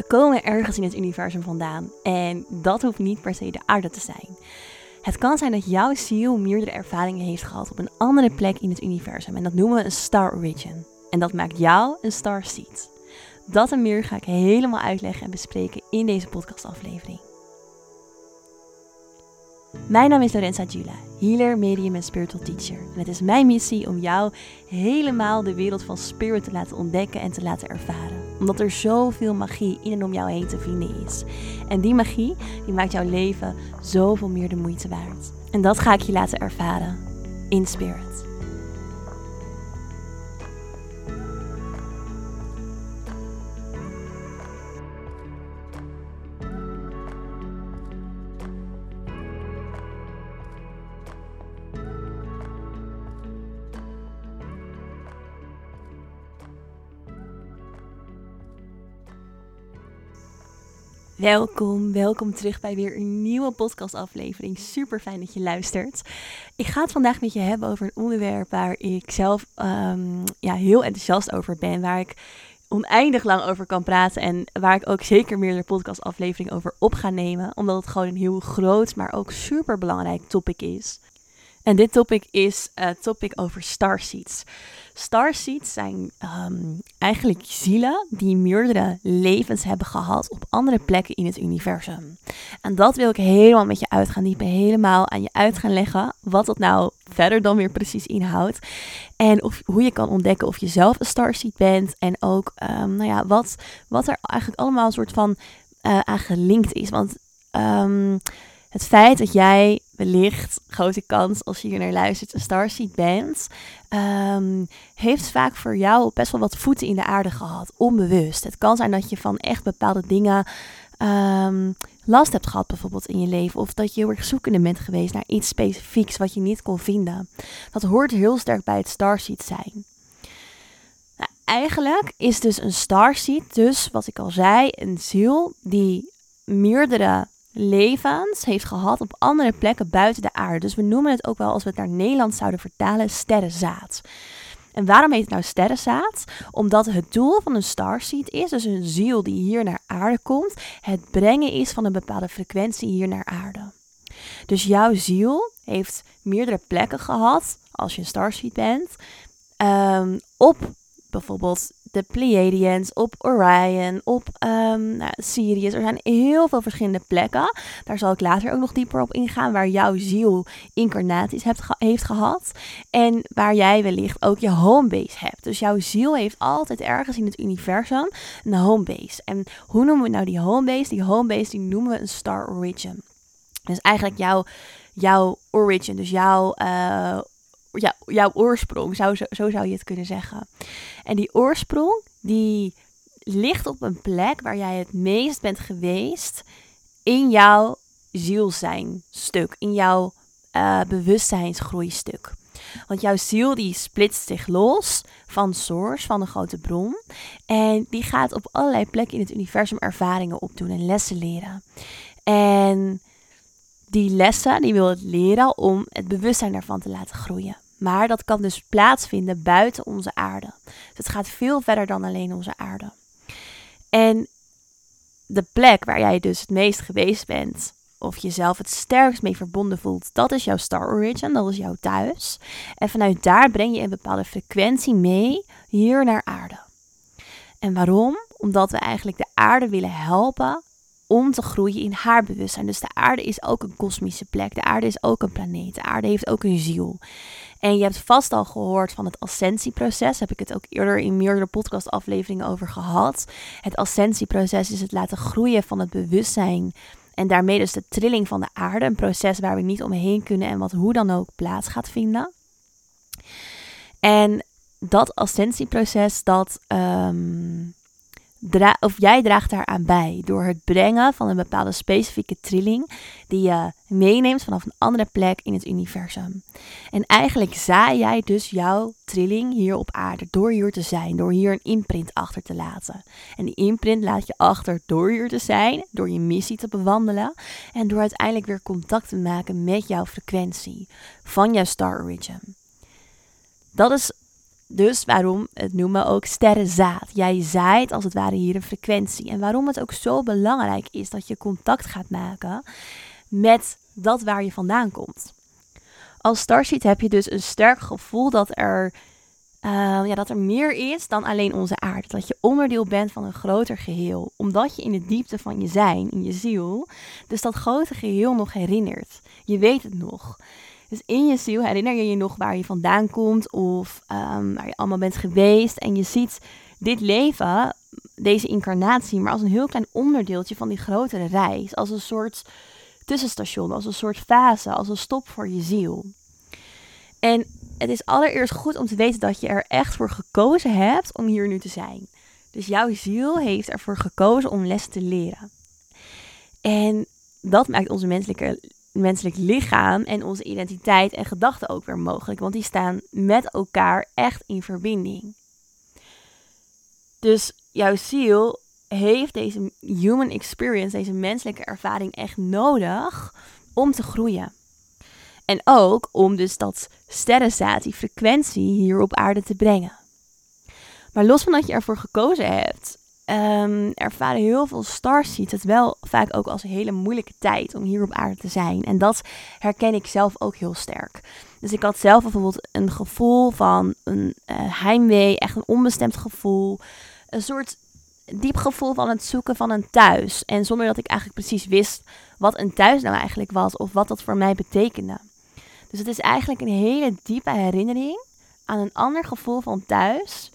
We komen ergens in het universum vandaan en dat hoeft niet per se de aarde te zijn. Het kan zijn dat jouw ziel meerdere ervaringen heeft gehad op een andere plek in het universum en dat noemen we een star origin. En dat maakt jou een star seed. Dat en meer ga ik helemaal uitleggen en bespreken in deze podcastaflevering. Mijn naam is Lorenza Jula, healer, medium en spiritual teacher. En het is mijn missie om jou helemaal de wereld van spirit te laten ontdekken en te laten ervaren. Omdat er zoveel magie in en om jou heen te vinden is. En die magie, die maakt jouw leven zoveel meer de moeite waard. En dat ga ik je laten ervaren in spirit. Welkom, welkom terug bij weer een nieuwe podcastaflevering. Super fijn dat je luistert. Ik ga het vandaag met je hebben over een onderwerp waar ik zelf um, ja, heel enthousiast over ben. Waar ik oneindig lang over kan praten en waar ik ook zeker meerdere podcastafleveringen over op ga nemen. Omdat het gewoon een heel groot, maar ook super belangrijk topic is. En dit topic is het topic over starseeds. Starseeds zijn um, eigenlijk zielen die meerdere levens hebben gehad op andere plekken in het universum. En dat wil ik helemaal met je uit gaan diepen, helemaal aan je uit gaan leggen wat dat nou verder dan weer precies inhoudt. En of, hoe je kan ontdekken of je zelf een starseed bent en ook um, nou ja, wat, wat er eigenlijk allemaal een soort van uh, aan gelinkt is. Want um, het feit dat jij wellicht, grote kans als je hier naar luistert, een starseed bent, um, heeft vaak voor jou best wel wat voeten in de aarde gehad, onbewust. Het kan zijn dat je van echt bepaalde dingen um, last hebt gehad, bijvoorbeeld in je leven, of dat je heel erg zoekende bent geweest naar iets specifieks wat je niet kon vinden. Dat hoort heel sterk bij het starseed zijn. Nou, eigenlijk is dus een starseed, dus wat ik al zei, een ziel die meerdere levens heeft gehad op andere plekken buiten de aarde. Dus we noemen het ook wel, als we het naar Nederland zouden vertalen, sterrenzaad. En waarom heet het nou sterrenzaad? Omdat het doel van een starseed is, dus een ziel die hier naar aarde komt, het brengen is van een bepaalde frequentie hier naar aarde. Dus jouw ziel heeft meerdere plekken gehad, als je een starseed bent, um, op bijvoorbeeld de Pleiadians, op Orion, op um, nou, Sirius. Er zijn heel veel verschillende plekken. Daar zal ik later ook nog dieper op ingaan. Waar jouw ziel incarnaties hebt, heeft gehad. En waar jij wellicht ook je homebase hebt. Dus jouw ziel heeft altijd ergens in het universum een homebase. En hoe noemen we nou die homebase? Die homebase die noemen we een star origin. Dus eigenlijk jouw, jouw origin, dus jouw uh, ja, jouw oorsprong, zo, zo, zo zou je het kunnen zeggen. En die oorsprong, die ligt op een plek waar jij het meest bent geweest in jouw zielzijnstuk, in jouw uh, bewustzijnsgroeistuk. Want jouw ziel die splitst zich los van source, van een grote bron. En die gaat op allerlei plekken in het universum ervaringen opdoen en lessen leren. En die lessen, die wil het leren om het bewustzijn daarvan te laten groeien. Maar dat kan dus plaatsvinden buiten onze aarde. Dus het gaat veel verder dan alleen onze aarde. En de plek waar jij dus het meest geweest bent, of jezelf het sterkst mee verbonden voelt, dat is jouw star origin, dat is jouw thuis. En vanuit daar breng je een bepaalde frequentie mee hier naar aarde. En waarom? Omdat we eigenlijk de aarde willen helpen om te groeien in haar bewustzijn. Dus de aarde is ook een kosmische plek. De aarde is ook een planeet. De aarde heeft ook een ziel. En je hebt vast al gehoord van het ascensieproces. Heb ik het ook eerder in meerdere podcastafleveringen over gehad. Het ascensieproces is het laten groeien van het bewustzijn. En daarmee dus de trilling van de aarde. Een proces waar we niet omheen kunnen en wat hoe dan ook plaats gaat vinden. En dat ascensieproces, dat um, of jij draagt daaraan bij door het brengen van een bepaalde specifieke trilling die je meeneemt vanaf een andere plek in het universum. En eigenlijk zaai jij dus jouw trilling hier op aarde door hier te zijn, door hier een imprint achter te laten. En die imprint laat je achter door hier te zijn, door je missie te bewandelen en door uiteindelijk weer contact te maken met jouw frequentie van jouw star origin. Dat is dus waarom het noemen ook sterrenzaad. Jij zaait als het ware hier een frequentie. En waarom het ook zo belangrijk is dat je contact gaat maken met dat waar je vandaan komt. Als Starseed heb je dus een sterk gevoel dat er, uh, ja, dat er meer is dan alleen onze aarde. Dat je onderdeel bent van een groter geheel. Omdat je in de diepte van je zijn, in je ziel, dus dat grote geheel nog herinnert. Je weet het nog. Dus in je ziel herinner je je nog waar je vandaan komt of um, waar je allemaal bent geweest. En je ziet dit leven, deze incarnatie, maar als een heel klein onderdeeltje van die grotere reis. Als een soort tussenstation, als een soort fase, als een stop voor je ziel. En het is allereerst goed om te weten dat je er echt voor gekozen hebt om hier nu te zijn. Dus jouw ziel heeft ervoor gekozen om les te leren. En dat maakt onze menselijke, menselijk lichaam en onze identiteit en gedachten ook weer mogelijk. Want die staan met elkaar echt in verbinding. Dus jouw ziel heeft deze human experience, deze menselijke ervaring echt nodig om te groeien. En ook om dus dat sterrenzaad, die frequentie hier op aarde te brengen. Maar los van dat je ervoor gekozen hebt, um, ervaren heel veel starseeds het wel vaak ook als een hele moeilijke tijd om hier op aarde te zijn. En dat herken ik zelf ook heel sterk. Dus ik had zelf bijvoorbeeld een gevoel van een uh, heimwee, echt een onbestemd gevoel. Een soort diep gevoel van het zoeken van een thuis. En zonder dat ik eigenlijk precies wist wat een thuis nou eigenlijk was of wat dat voor mij betekende. Dus het is eigenlijk een hele diepe herinnering aan een ander gevoel van thuis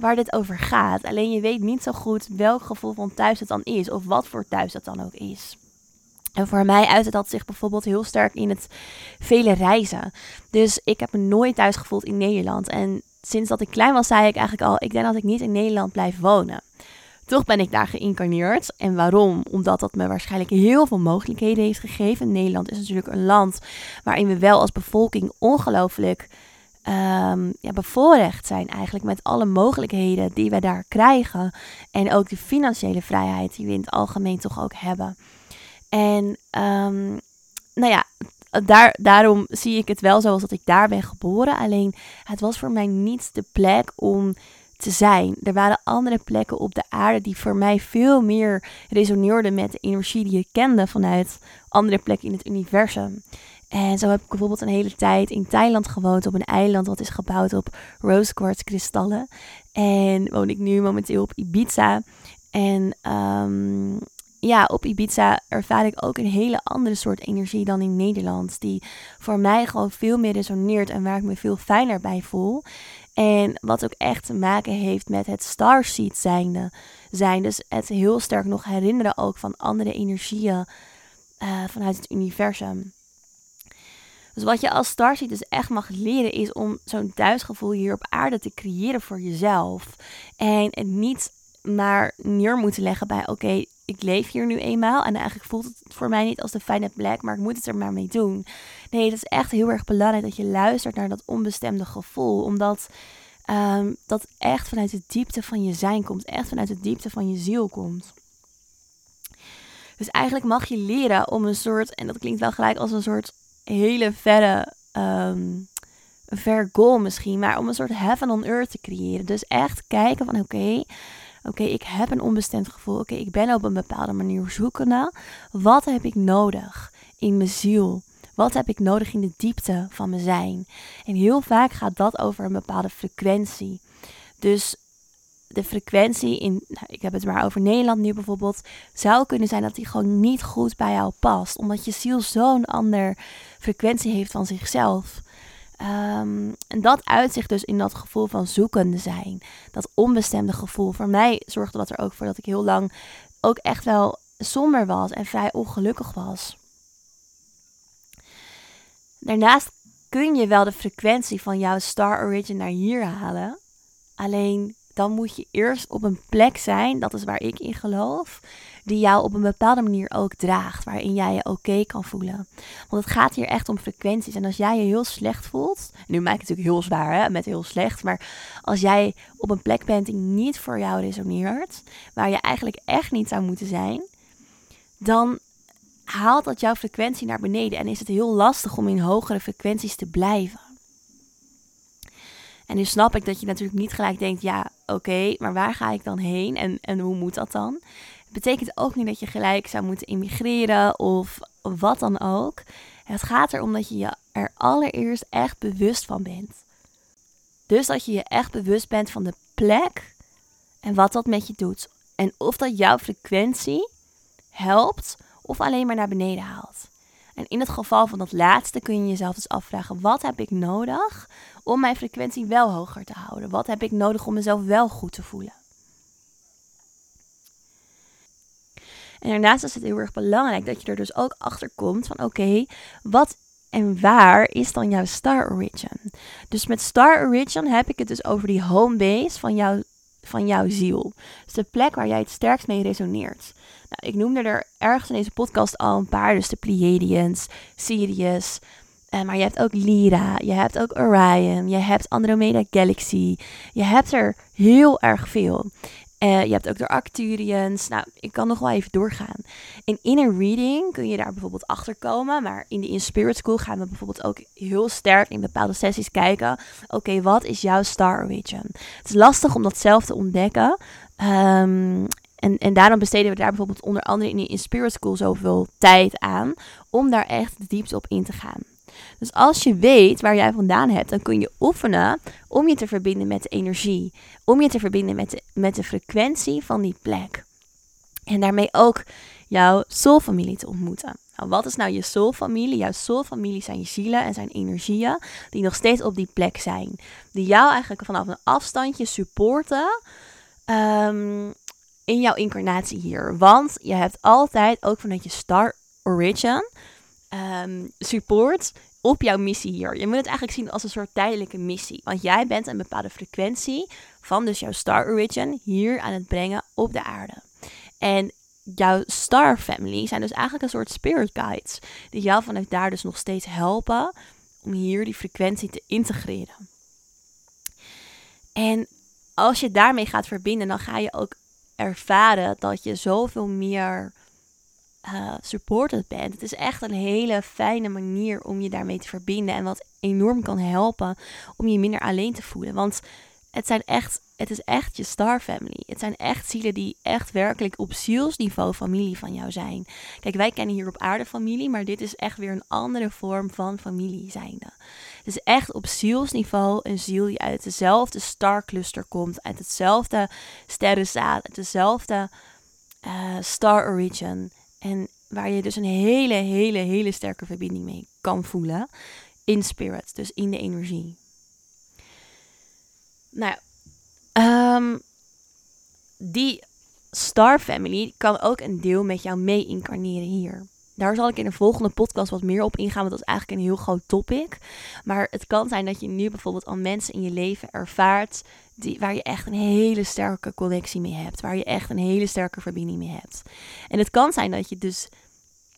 waar dit over gaat. Alleen je weet niet zo goed welk gevoel van thuis het dan is of wat voor thuis dat dan ook is. En voor mij uitte dat zich bijvoorbeeld heel sterk in het vele reizen. Dus ik heb me nooit thuis gevoeld in Nederland. En sinds dat ik klein was, zei ik eigenlijk al: ik denk dat ik niet in Nederland blijf wonen. Toch ben ik daar geïncarneerd. En waarom? Omdat dat me waarschijnlijk heel veel mogelijkheden heeft gegeven. Nederland is natuurlijk een land waarin we wel als bevolking ongelooflijk um, ja, bevoorrecht zijn eigenlijk met alle mogelijkheden die we daar krijgen. En ook de financiële vrijheid die we in het algemeen toch ook hebben. En um, nou ja, daar, daarom zie ik het wel zoals dat ik daar ben geboren. Alleen het was voor mij niet de plek om te zijn. Er waren andere plekken op de aarde die voor mij veel meer resoneerden met de energie die ik kende vanuit andere plekken in het universum. En zo heb ik bijvoorbeeld een hele tijd in Thailand gewoond op een eiland wat is gebouwd op rose quartz kristallen. En woon ik nu momenteel op Ibiza. En um, ja, op Ibiza ervaar ik ook een hele andere soort energie dan in Nederland. Die voor mij gewoon veel meer resoneert en waar ik me veel fijner bij voel. En wat ook echt te maken heeft met het starseed zijnde zijn. Dus het heel sterk nog herinneren ook van andere energieën uh, vanuit het universum. Dus wat je als starseed dus echt mag leren is om zo'n thuisgevoel hier op aarde te creëren voor jezelf. En het niet maar neer moeten leggen bij oké, ik leef hier nu eenmaal en eigenlijk voelt het voor mij niet als de fijne plek, maar ik moet het er maar mee doen. Nee, het is echt heel erg belangrijk dat je luistert naar dat onbestemde gevoel, omdat um, dat echt vanuit de diepte van je zijn komt, echt vanuit de diepte van je ziel komt. Dus eigenlijk mag je leren om een soort, en dat klinkt wel gelijk als een soort hele verre, um, ver goal misschien, maar om een soort heaven on earth te creëren. Dus echt kijken van oké, oké, ik heb een onbestemd gevoel. Oké, ik ben op een bepaalde manier zoekende. Wat heb ik nodig in mijn ziel? Wat heb ik nodig in de diepte van mijn zijn? En heel vaak gaat dat over een bepaalde frequentie. Dus de frequentie in, nou, ik heb het maar over Nederland nu bijvoorbeeld, zou kunnen zijn dat die gewoon niet goed bij jou past. Omdat je ziel zo'n ander frequentie heeft van zichzelf. Um, en dat uitzicht dus in dat gevoel van zoekende zijn. Dat onbestemde gevoel. Voor mij zorgde dat er ook voor dat ik heel lang ook echt wel somber was en vrij ongelukkig was. Daarnaast kun je wel de frequentie van jouw star origin naar hier halen. Alleen dan moet je eerst op een plek zijn, dat is waar ik in geloof, die jou op een bepaalde manier ook draagt, waarin jij je oké kan voelen. Want het gaat hier echt om frequenties. En als jij je heel slecht voelt, nu maak ik het natuurlijk heel zwaar hè, met heel slecht, maar als jij op een plek bent die niet voor jou resoneert, waar je eigenlijk echt niet zou moeten zijn, dan haalt dat jouw frequentie naar beneden en is het heel lastig om in hogere frequenties te blijven. En nu snap ik dat je natuurlijk niet gelijk denkt, ja, oké, maar waar ga ik dan heen en, en hoe moet dat dan? Het betekent ook niet dat je gelijk zou moeten immigreren of wat dan ook. Het gaat erom dat je je er allereerst echt bewust van bent. Dus dat je je echt bewust bent van de plek en wat dat met je doet. En of dat jouw frequentie helpt of alleen maar naar beneden haalt. En in het geval van dat laatste kun je jezelf dus afvragen: wat heb ik nodig om mijn frequentie wel hoger te houden? Wat heb ik nodig om mezelf wel goed te voelen? En daarnaast is het heel erg belangrijk dat je er dus ook achter komt van oké, wat en waar is dan jouw star origin? Dus met star origin heb ik het dus over die home base van, jou, van jouw ziel. Dus de plek waar jij het sterkst mee resoneert. Nou, ik noemde er ergens in deze podcast al een paar. Dus de Pleiadians, Sirius. Uh, maar je hebt ook Lyra, je hebt ook Orion, je hebt Andromeda Galaxy. Je hebt er heel erg veel. Uh, je hebt ook de Arcturians. Nou, ik kan nog wel even doorgaan. In Inner Reading kun je daar bijvoorbeeld achter komen. Maar in de In Spirit School gaan we bijvoorbeeld ook heel sterk in bepaalde sessies kijken. Oké, wat is jouw star origin? Het is lastig om dat zelf te ontdekken. Um, en, en daarom besteden we daar bijvoorbeeld onder andere in de In Spirit School zoveel tijd aan. Om daar echt de diepte op in te gaan. Dus als je weet waar jij vandaan hebt, dan kun je oefenen om je te verbinden met de energie. Om je te verbinden met de, met de frequentie van die plek. En daarmee ook jouw soulfamilie te ontmoeten. Nou, wat is nou je soulfamilie? Jouw soulfamilie zijn je zielen en zijn energieën die nog steeds op die plek zijn. Die jou eigenlijk vanaf een afstandje supporten um, in jouw incarnatie hier. Want je hebt altijd, ook vanuit je star origin, um, support op jouw missie hier. Je moet het eigenlijk zien als een soort tijdelijke missie. Want jij bent een bepaalde frequentie van dus jouw star origin hier aan het brengen op de aarde. En jouw star family zijn dus eigenlijk een soort spirit guides. Die jou vanuit daar dus nog steeds helpen om hier die frequentie te integreren. En als je daarmee gaat verbinden, dan ga je ook ervaren dat je zoveel meer uh, supported bent. Het is echt een hele fijne manier om je daarmee te verbinden. En wat enorm kan helpen om je minder alleen te voelen. Want het zijn echt, het is echt je star family. Het zijn echt zielen die echt werkelijk op zielsniveau familie van jou zijn. Kijk, wij kennen hier op aarde familie, maar dit is echt weer een andere vorm van familie zijnde. Het is echt op zielsniveau een ziel die uit dezelfde starcluster komt, uit hetzelfde sterrenzaad, uit dezelfde uh, star origin. En waar je dus een hele, hele, hele sterke verbinding mee kan voelen. In spirit, dus in de energie. Nou um, die Star Family kan ook een deel met jou mee incarneren hier. Daar zal ik in de volgende podcast wat meer op ingaan, want dat is eigenlijk een heel groot topic. Maar het kan zijn dat je nu bijvoorbeeld al mensen in je leven ervaart die, waar je echt een hele sterke connectie mee hebt. Waar je echt een hele sterke verbinding mee hebt. En het kan zijn dat je dus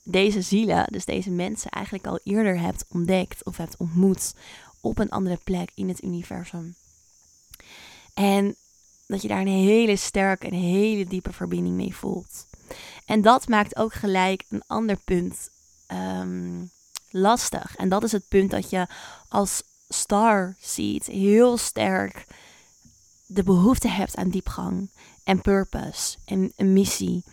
deze zielen, dus deze mensen, eigenlijk al eerder hebt ontdekt of hebt ontmoet op een andere plek in het universum. En dat je daar een hele sterke en hele diepe verbinding mee voelt. En dat maakt ook gelijk een ander punt um, lastig. En dat is het punt dat je als star ziet heel sterk de behoefte hebt aan diepgang en purpose en een missie.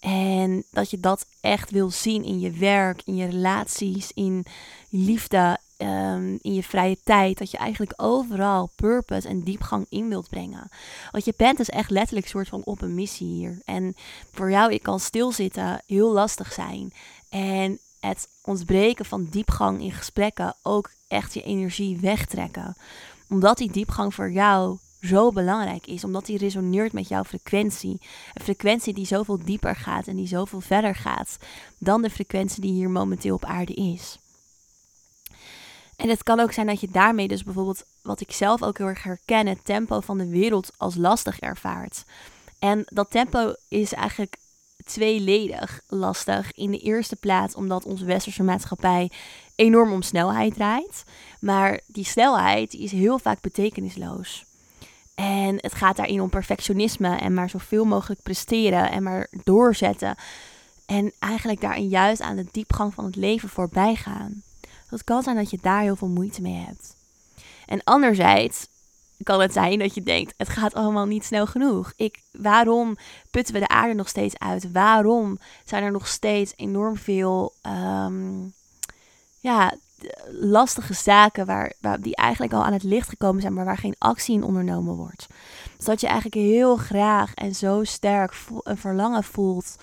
En dat je dat echt wil zien in je werk, in je relaties, in liefde, um, in je vrije tijd. Dat je eigenlijk overal purpose en diepgang in wilt brengen. Want je bent dus echt letterlijk soort van op een missie hier. En voor jou, ik kan stilzitten, heel lastig zijn. En het ontbreken van diepgang in gesprekken ook echt je energie wegtrekken. Omdat die diepgang voor jou zo belangrijk is, omdat die resoneert met jouw frequentie. Een frequentie die zoveel dieper gaat en die zoveel verder gaat dan de frequentie die hier momenteel op aarde is. En het kan ook zijn dat je daarmee dus bijvoorbeeld, wat ik zelf ook heel erg herken, het tempo van de wereld als lastig ervaart. En dat tempo is eigenlijk tweeledig lastig. In de eerste plaats omdat onze westerse maatschappij enorm om snelheid draait. Maar die snelheid is heel vaak betekenisloos. En het gaat daarin om perfectionisme en maar zoveel mogelijk presteren en maar doorzetten. En eigenlijk daarin juist aan de diepgang van het leven voorbij gaan. Het kan zijn dat je daar heel veel moeite mee hebt. En anderzijds kan het zijn dat je denkt: het gaat allemaal niet snel genoeg. Ik, waarom putten we de aarde nog steeds uit? Waarom zijn er nog steeds enorm veel ehm, ja, lastige zaken waar, waar, die eigenlijk al aan het licht gekomen zijn, maar waar geen actie in ondernomen wordt? Dus dat je eigenlijk heel graag en zo sterk een verlangen voelt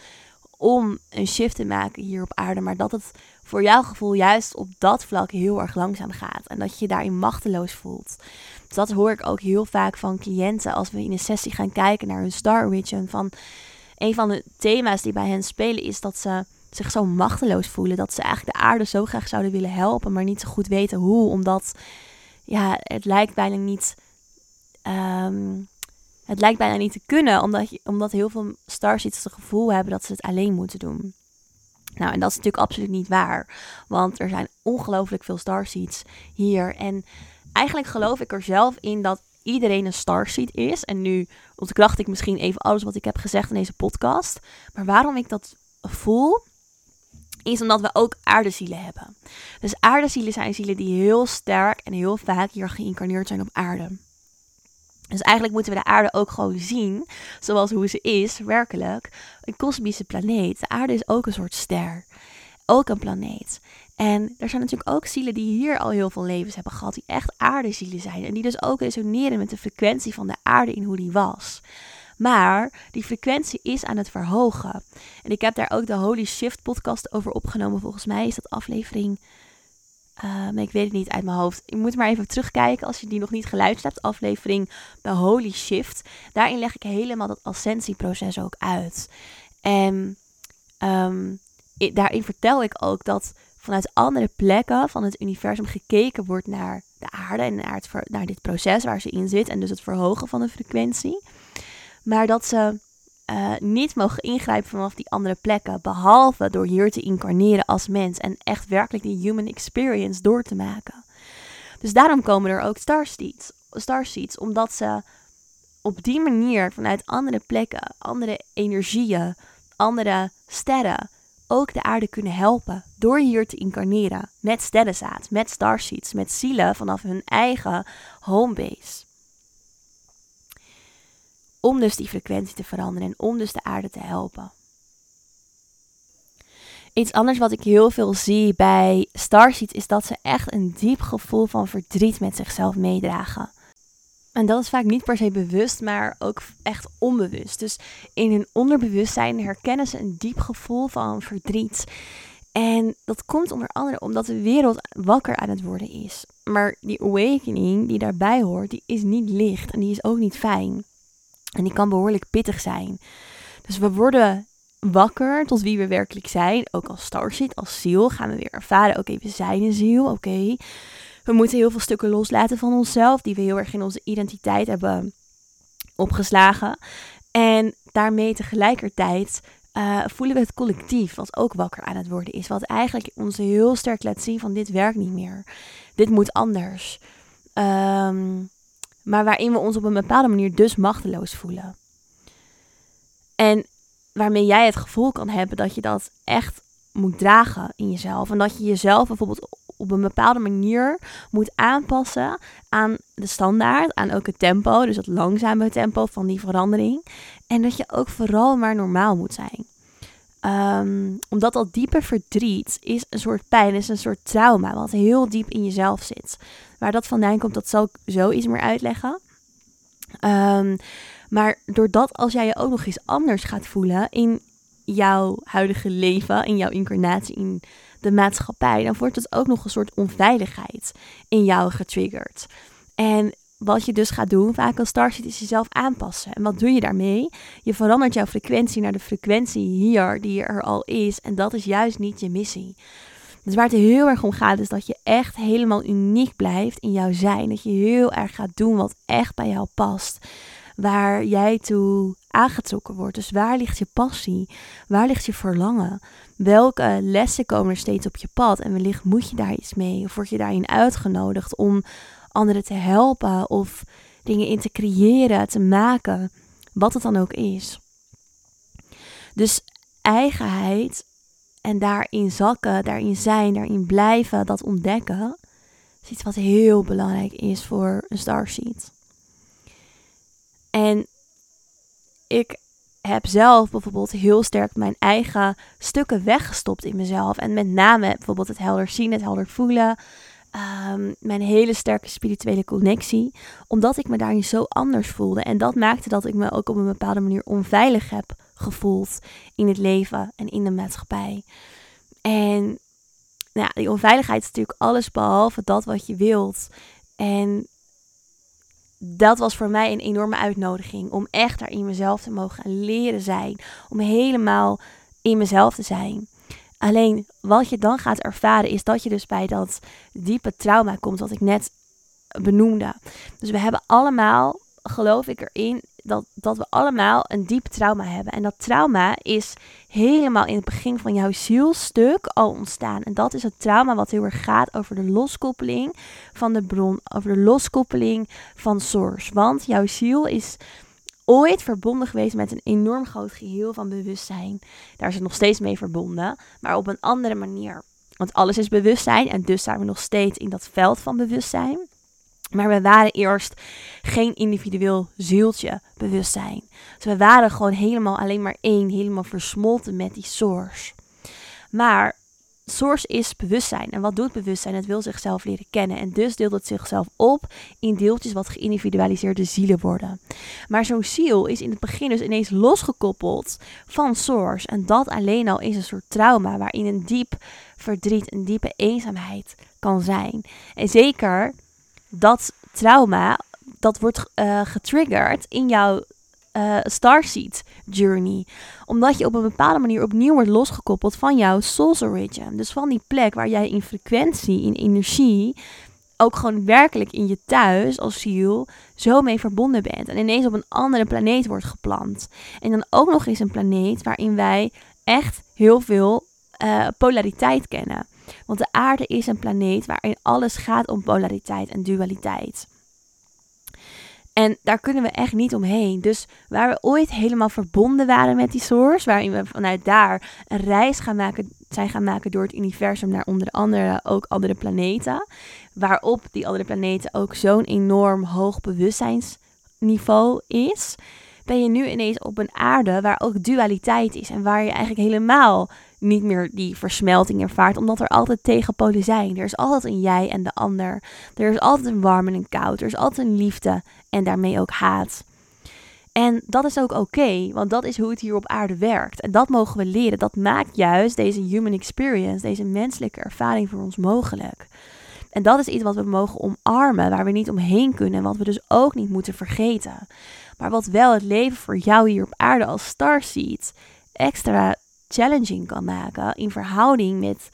om een shift te maken hier op aarde, maar dat het voor jouw gevoel juist op dat vlak heel erg langzaam gaat en dat je je daarin machteloos voelt. Dus dat hoor ik ook heel vaak van cliënten als we in een sessie gaan kijken naar hun star origin. Van een van de thema's die bij hen spelen is dat ze zich zo machteloos voelen, dat ze eigenlijk de aarde zo graag zouden willen helpen, maar niet zo goed weten hoe, omdat ja, het lijkt bijna niet ehm, het lijkt bijna niet te kunnen, omdat, je, omdat heel veel starseeds het gevoel hebben dat ze het alleen moeten doen. Nou, en dat is natuurlijk absoluut niet waar. Want er zijn ongelooflijk veel starseeds hier. En eigenlijk geloof ik er zelf in dat iedereen een starseed is. En nu ontkracht ik misschien even alles wat ik heb gezegd in deze podcast. Maar waarom ik dat voel, is omdat we ook aardezielen hebben. Dus aardezielen zijn zielen die heel sterk en heel vaak hier geïncarneerd zijn op aarde. Dus eigenlijk moeten we de aarde ook gewoon zien zoals hoe ze is, werkelijk. Een kosmische planeet. De aarde is ook een soort ster. Ook een planeet. En er zijn natuurlijk ook zielen die hier al heel veel levens hebben gehad, die echt aardezielen zijn. En die dus ook resoneren met de frequentie van de aarde in hoe die was. Maar die frequentie is aan het verhogen. En ik heb daar ook de Holy Shift podcast over opgenomen. Volgens mij is dat aflevering uh, ik weet het niet uit mijn hoofd. Je moet maar even terugkijken als je die nog niet geluisterd hebt. Aflevering The Holy Shift. Daarin leg ik helemaal dat ascensieproces ook uit. En um, daarin vertel ik ook dat vanuit andere plekken van het universum gekeken wordt naar de aarde en naar dit proces waar ze in zit. En dus het verhogen van de frequentie. Maar dat ze uh, niet mogen ingrijpen vanaf die andere plekken. Behalve door hier te incarneren als mens en echt werkelijk die human experience door te maken. Dus daarom komen er ook starseeds. Starseeds omdat ze op die manier vanuit andere plekken, andere energieën, andere sterren ook de aarde kunnen helpen. Door hier te incarneren met sterrenzaad, met starseeds, met zielen vanaf hun eigen homebase. Om dus die frequentie te veranderen en om dus de aarde te helpen. Iets anders wat ik heel veel zie bij Starseeds is dat ze echt een diep gevoel van verdriet met zichzelf meedragen. En dat is vaak niet per se bewust, maar ook echt onbewust. Dus in hun onderbewustzijn herkennen ze een diep gevoel van verdriet. En dat komt onder andere omdat de wereld wakker aan het worden is. Maar die awakening die daarbij hoort, die is niet licht en die is ook niet fijn. En die kan behoorlijk pittig zijn. Dus we worden wakker tot wie we werkelijk zijn. Ook als starship, als ziel gaan we weer ervaren. Oké, we zijn een ziel. Oké. We moeten heel veel stukken loslaten van onszelf. Die we heel erg in onze identiteit hebben opgeslagen. En daarmee tegelijkertijd uh, voelen we het collectief, wat ook wakker aan het worden is. Wat eigenlijk ons heel sterk laat zien van dit werkt niet meer. Dit moet anders. Um, maar waarin we ons op een bepaalde manier dus machteloos voelen. En waarmee jij het gevoel kan hebben dat je dat echt moet dragen in jezelf. En dat je jezelf bijvoorbeeld op een bepaalde manier moet aanpassen aan de standaard, aan ook het tempo, dus het langzame tempo van die verandering. En dat je ook vooral maar normaal moet zijn. Um, omdat dat diepe verdriet is een soort pijn, is een soort trauma, wat heel diep in jezelf zit. Waar dat vandaan komt, dat zal ik zo iets meer uitleggen. Um, maar doordat als jij je ook nog eens anders gaat voelen in jouw huidige leven, in jouw incarnatie, in de maatschappij, dan wordt het ook nog een soort onveiligheid in jou getriggerd. En wat je dus gaat doen, vaak als starship, is jezelf aanpassen. En wat doe je daarmee? Je verandert jouw frequentie naar de frequentie hier die er al is. En dat is juist niet je missie. Dus waar het heel erg om gaat, is dat je echt helemaal uniek blijft in jouw zijn. Dat je heel erg gaat doen wat echt bij jou past. Waar jij toe aangetrokken wordt. Dus waar ligt je passie? Waar ligt je verlangen? Welke lessen komen er steeds op je pad? En wellicht moet je daar iets mee. Of word je daarin uitgenodigd om anderen te helpen of dingen in te creëren, te maken, wat het dan ook is. Dus eigenheid en daarin zakken, daarin zijn, daarin blijven, dat ontdekken, is iets wat heel belangrijk is voor een starseed. En ik heb zelf bijvoorbeeld heel sterk mijn eigen stukken weggestopt in mezelf. En met name bijvoorbeeld het helder zien, het helder voelen. Ehm, mijn hele sterke spirituele connectie. Omdat ik me daarin zo anders voelde. En dat maakte dat ik me ook op een bepaalde manier onveilig heb gevoeld in het leven en in de maatschappij. En nou ja, die onveiligheid is natuurlijk alles behalve dat wat je wilt. En dat was voor mij een enorme uitnodiging om echt daar in mezelf te mogen leren zijn. Om helemaal in mezelf te zijn. Alleen wat je dan gaat ervaren is dat je dus bij dat diepe trauma komt wat ik net benoemde. Dus we hebben allemaal, geloof ik erin, dat, dat we allemaal een diep trauma hebben. En dat trauma is helemaal in het begin van jouw zielstuk al ontstaan. En dat is het trauma wat heel erg gaat over de loskoppeling van de bron, over de loskoppeling van source. Want jouw ziel is ooit verbonden geweest met een enorm groot geheel van bewustzijn. Daar is het nog steeds mee verbonden, maar op een andere manier. Want alles is bewustzijn en dus zijn we nog steeds in dat veld van bewustzijn. Maar we waren eerst geen individueel zieltje bewustzijn. Dus we waren gewoon helemaal alleen maar één, helemaal versmolten met die source. Maar source is bewustzijn. En wat doet bewustzijn? Het wil zichzelf leren kennen. En dus deelt het zichzelf op in deeltjes wat geïndividualiseerde zielen worden. Maar zo'n ziel is in het begin dus ineens losgekoppeld van source. En dat alleen al is een soort trauma waarin een diep verdriet, een diepe eenzaamheid kan zijn. En zeker dat trauma, dat wordt uh, getriggerd in jouw uh, Starseed journey. Omdat je op een bepaalde manier opnieuw wordt losgekoppeld van jouw soul's origin. Dus van die plek waar jij in frequentie, in energie, ook gewoon werkelijk in je thuis als ziel zo mee verbonden bent. En ineens op een andere planeet wordt geplant. En dan ook nog eens een planeet waarin wij echt heel veel uh, polariteit kennen. Want de aarde is een planeet waarin alles gaat om polariteit en dualiteit. En daar kunnen we echt niet omheen. Dus waar we ooit helemaal verbonden waren met die source, waarin we vanuit daar een reis gaan maken, zijn gaan maken door het universum naar onder andere ook andere planeten, waarop die andere planeten ook zo'n enorm hoog bewustzijnsniveau is, ben je nu ineens op een aarde waar ook dualiteit is en waar je eigenlijk helemaal niet meer die versmelting ervaart, omdat er altijd tegenpolen zijn. Er is altijd een jij en de ander. Er is altijd een warm en een koud. Er is altijd een liefde en daarmee ook haat. En dat is ook oké, want dat is hoe het hier op aarde werkt. En dat mogen we leren. Dat maakt juist deze human experience, deze menselijke ervaring voor ons mogelijk. En dat is iets wat we mogen omarmen, waar we niet omheen kunnen en wat we dus ook niet moeten vergeten. Maar wat wel het leven voor jou hier op aarde als starseed extra challenging kan maken in verhouding met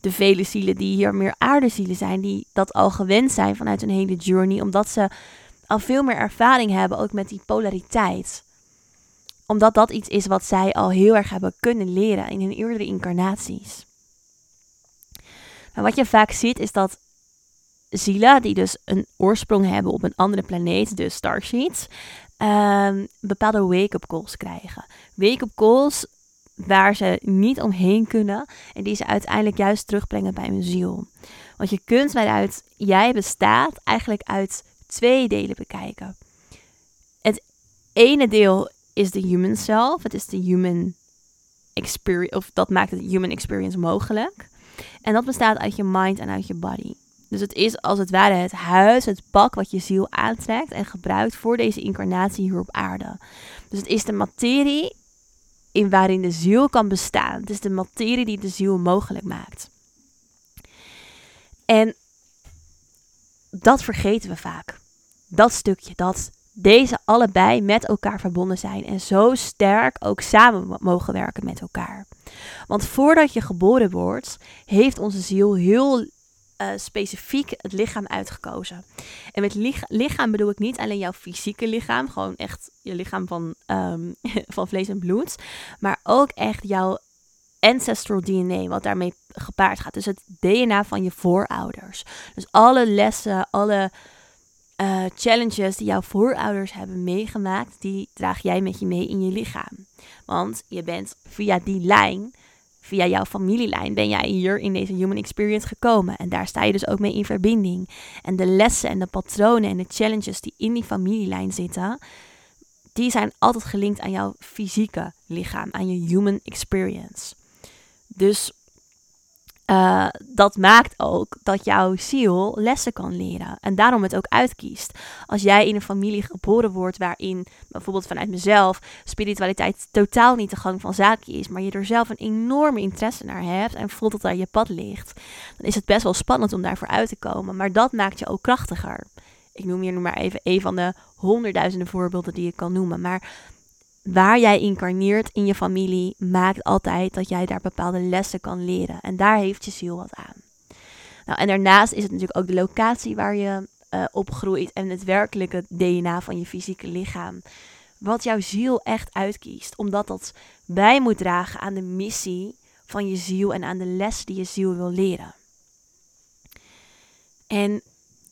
de vele zielen die hier meer aardezielen zijn, die dat al gewend zijn vanuit een hele journey, omdat ze al veel meer ervaring hebben ook met die polariteit. Omdat dat iets is wat zij al heel erg hebben kunnen leren in hun eerdere incarnaties. Maar wat je vaak ziet is dat zielen die dus een oorsprong hebben op een andere planeet, dus starsheets, um, bepaalde wake-up calls krijgen. Wake-up calls waar ze niet omheen kunnen en die ze uiteindelijk juist terugbrengen bij hun ziel. Want je kunt vanuit jij bestaat eigenlijk uit twee delen bekijken. Het ene deel is de human self, het is de human experience, of dat maakt het human experience mogelijk. En dat bestaat uit je mind en uit je body. Dus het is als het ware het huis, het pak wat je ziel aantrekt en gebruikt voor deze incarnatie hier op aarde. Dus het is de materie in waarin de ziel kan bestaan. Het is de materie die de ziel mogelijk maakt. En dat vergeten we vaak. Dat stukje, dat deze allebei met elkaar verbonden zijn en zo sterk ook samen mogen werken met elkaar. Want voordat je geboren wordt, heeft onze ziel heel uh, specifiek het lichaam uitgekozen. En met lichaam bedoel ik niet alleen jouw fysieke lichaam, gewoon echt je lichaam van, um, van vlees en bloed, maar ook echt jouw ancestral DNA, wat daarmee gepaard gaat. Dus het DNA van je voorouders. Dus alle lessen, alle uh, challenges die jouw voorouders hebben meegemaakt, die draag jij met je mee in je lichaam. Want je bent via die lijn via jouw familielijn ben jij hier in deze human experience gekomen. En daar sta je dus ook mee in verbinding. En de lessen en de patronen en de challenges die in die familielijn zitten, die zijn altijd gelinkt aan jouw fysieke lichaam, aan je human experience. Dus uh, dat maakt ook dat jouw ziel lessen kan leren. En daarom het ook uitkiest. Als jij in een familie geboren wordt waarin, bijvoorbeeld vanuit mezelf, spiritualiteit totaal niet de gang van zaken is, maar je er zelf een enorme interesse naar hebt en voelt dat daar je pad ligt, dan is het best wel spannend om daarvoor uit te komen. Maar dat maakt je ook krachtiger. Ik noem hier nu maar even een van de honderdduizenden voorbeelden die ik kan noemen. Maar waar jij incarneert in je familie maakt altijd dat jij daar bepaalde lessen kan leren. En daar heeft je ziel wat aan. Nou, en daarnaast is het natuurlijk ook de locatie waar je uh, opgroeit en het werkelijke DNA van je fysieke lichaam. Wat jouw ziel echt uitkiest, omdat dat bij moet dragen aan de missie van je ziel en aan de les die je ziel wil leren. En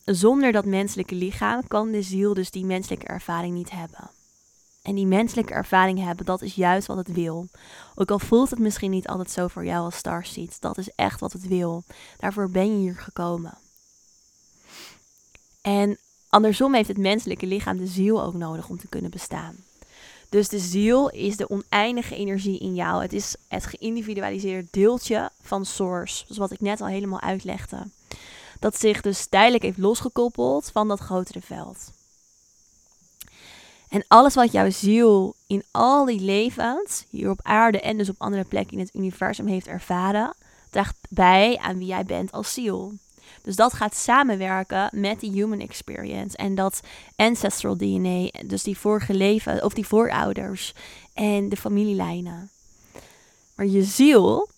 zonder dat menselijke lichaam kan de ziel dus die menselijke ervaring niet hebben. En die menselijke ervaring hebben, dat is juist wat het wil. Ook al voelt het misschien niet altijd zo voor jou als Starseed, dat is echt wat het wil. Daarvoor ben je hier gekomen. En andersom heeft het menselijke lichaam de ziel ook nodig om te kunnen bestaan. Dus de ziel is de oneindige energie in jou. Het is het geïndividualiseerde deeltje van Source, zoals wat ik net al helemaal uitlegde. Dat zich dus tijdelijk heeft losgekoppeld van dat grotere veld. En alles wat jouw ziel in al die levens, hier op aarde en dus op andere plekken in het universum heeft ervaren, draagt bij aan wie jij bent als ziel. Dus dat gaat samenwerken met die human experience en dat ancestral DNA, dus die vorige leven of die voorouders en de familielijnen. Maar je ziel,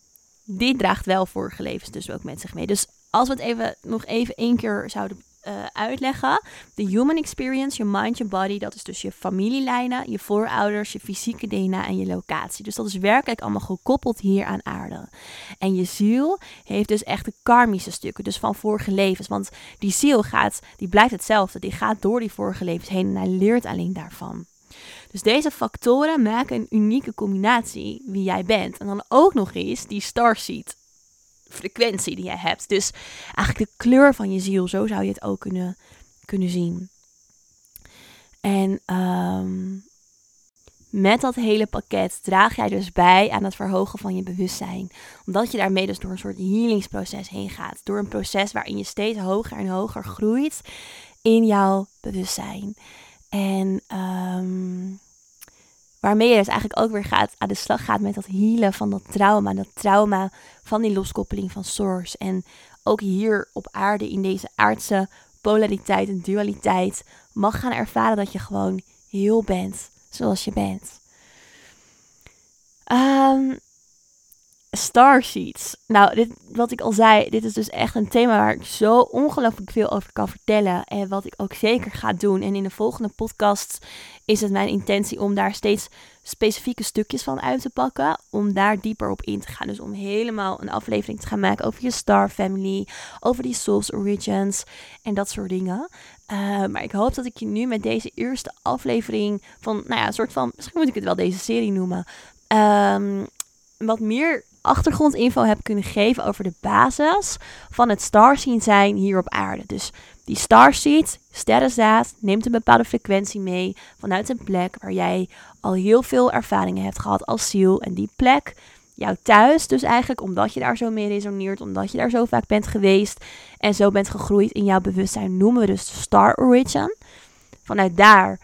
die draagt wel vorige levens dus ook met zich mee. Dus als we het even nog even één keer zouden uh, uitleggen. De human experience, je mind, je body, dat is dus je familielijnen, je voorouders, je fysieke DNA en je locatie. Dus dat is werkelijk allemaal gekoppeld hier aan aarde. En je ziel heeft dus echt de karmische stukken, dus van vorige levens. Want die ziel gaat, die blijft hetzelfde. Die gaat door die vorige levens heen en hij leert alleen daarvan. Dus deze factoren maken een unieke combinatie wie jij bent. En dan ook nog eens die starseed frequentie die jij hebt. Dus eigenlijk de kleur van je ziel, zo zou je het ook kunnen, kunnen zien. En ehm, met dat hele pakket draag jij dus bij aan het verhogen van je bewustzijn. Omdat je daarmee dus door een soort healingsproces heen gaat. Door een proces waarin je steeds hoger en hoger groeit in jouw bewustzijn. En um, Waarmee je dus eigenlijk ook weer gaat, aan de slag gaat met dat healen van dat trauma. Dat trauma van die loskoppeling van source. En ook hier op aarde in deze aardse polariteit en dualiteit mag gaan ervaren dat je gewoon heel bent zoals je bent. Um, Starseeds. Nou, dit, wat ik al zei, dit is dus echt een thema waar ik zo ongelooflijk veel over kan vertellen. En wat ik ook zeker ga doen. En in de volgende podcast is het mijn intentie om daar steeds specifieke stukjes van uit te pakken. Om daar dieper op in te gaan. Dus om helemaal een aflevering te gaan maken over je Star Family. Over die Souls Origins en dat soort dingen. Uh, maar ik hoop dat ik je nu met deze eerste aflevering van, nou ja, een soort van, misschien moet ik het wel deze serie noemen. Um, wat meer achtergrondinfo heb kunnen geven over de basis van het starseed zijn hier op aarde. Dus die starseed, sterrenzaad, neemt een bepaalde frequentie mee vanuit een plek waar jij al heel veel ervaringen hebt gehad als ziel. En die plek, jouw thuis dus eigenlijk, omdat je daar zo mee resoneert, omdat je daar zo vaak bent geweest en zo bent gegroeid in jouw bewustzijn, noemen we dus star origin. Vanuit daar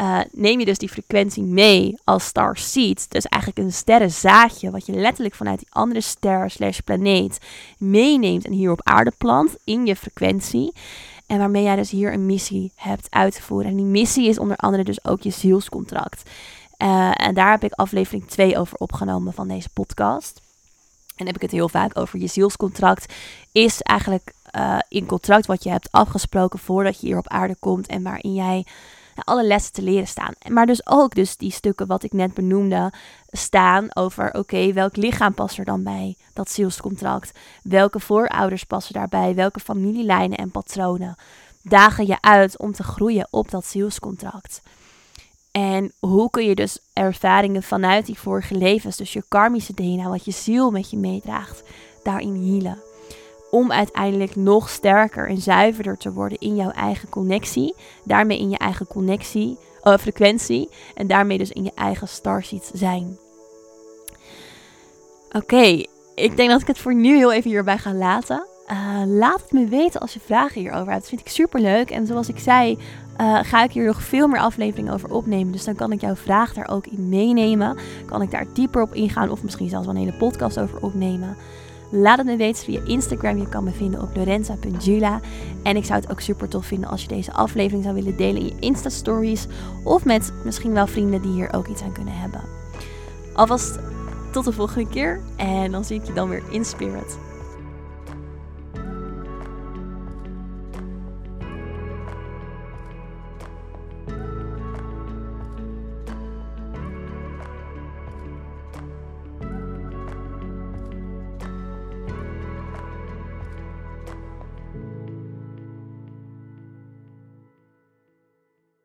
uh, neem je dus die frequentie mee als star seed. Dus eigenlijk een sterrenzaadje, wat je letterlijk vanuit die andere ster slash planeet meeneemt en hier op aarde plant in je frequentie. En waarmee jij dus hier een missie hebt uit te voeren. En die missie is onder andere dus ook je zielscontract. Uh, en daar heb ik aflevering 2 over opgenomen van deze podcast. En heb ik het heel vaak over je zielscontract. Is eigenlijk uh, in contract wat je hebt afgesproken voordat je hier op aarde komt. En waarin jij alle lessen te leren staan. Maar dus ook dus die stukken wat ik net benoemde staan over oké, welk lichaam past er dan bij dat zielscontract? Welke voorouders passen daarbij? Welke familielijnen en patronen dagen je uit om te groeien op dat zielscontract? En hoe kun je dus ervaringen vanuit die vorige levens, dus je karmische DNA, wat je ziel met je meedraagt, daarin healen? Om uiteindelijk nog sterker en zuiverder te worden in jouw eigen connectie. Daarmee in je eigen connectie uh, frequentie. En daarmee dus in je eigen starseed zijn. Oké, ik denk dat ik het voor nu heel even hierbij ga laten. Uh, laat het me weten als je vragen hierover hebt. Dat vind ik super leuk. En zoals ik zei, uh, ga ik hier nog veel meer afleveringen over opnemen. Dus dan kan ik jouw vraag daar ook in meenemen. Kan ik daar dieper op ingaan of misschien zelfs wel een hele podcast over opnemen. Laat het me weten via Instagram. Je kan me vinden op lorenza.jula. En ik zou het ook super tof vinden als je deze aflevering zou willen delen in je Insta-stories. Of met misschien wel vrienden die hier ook iets aan kunnen hebben. Alvast tot de volgende keer. En dan zie ik je dan weer in spirit.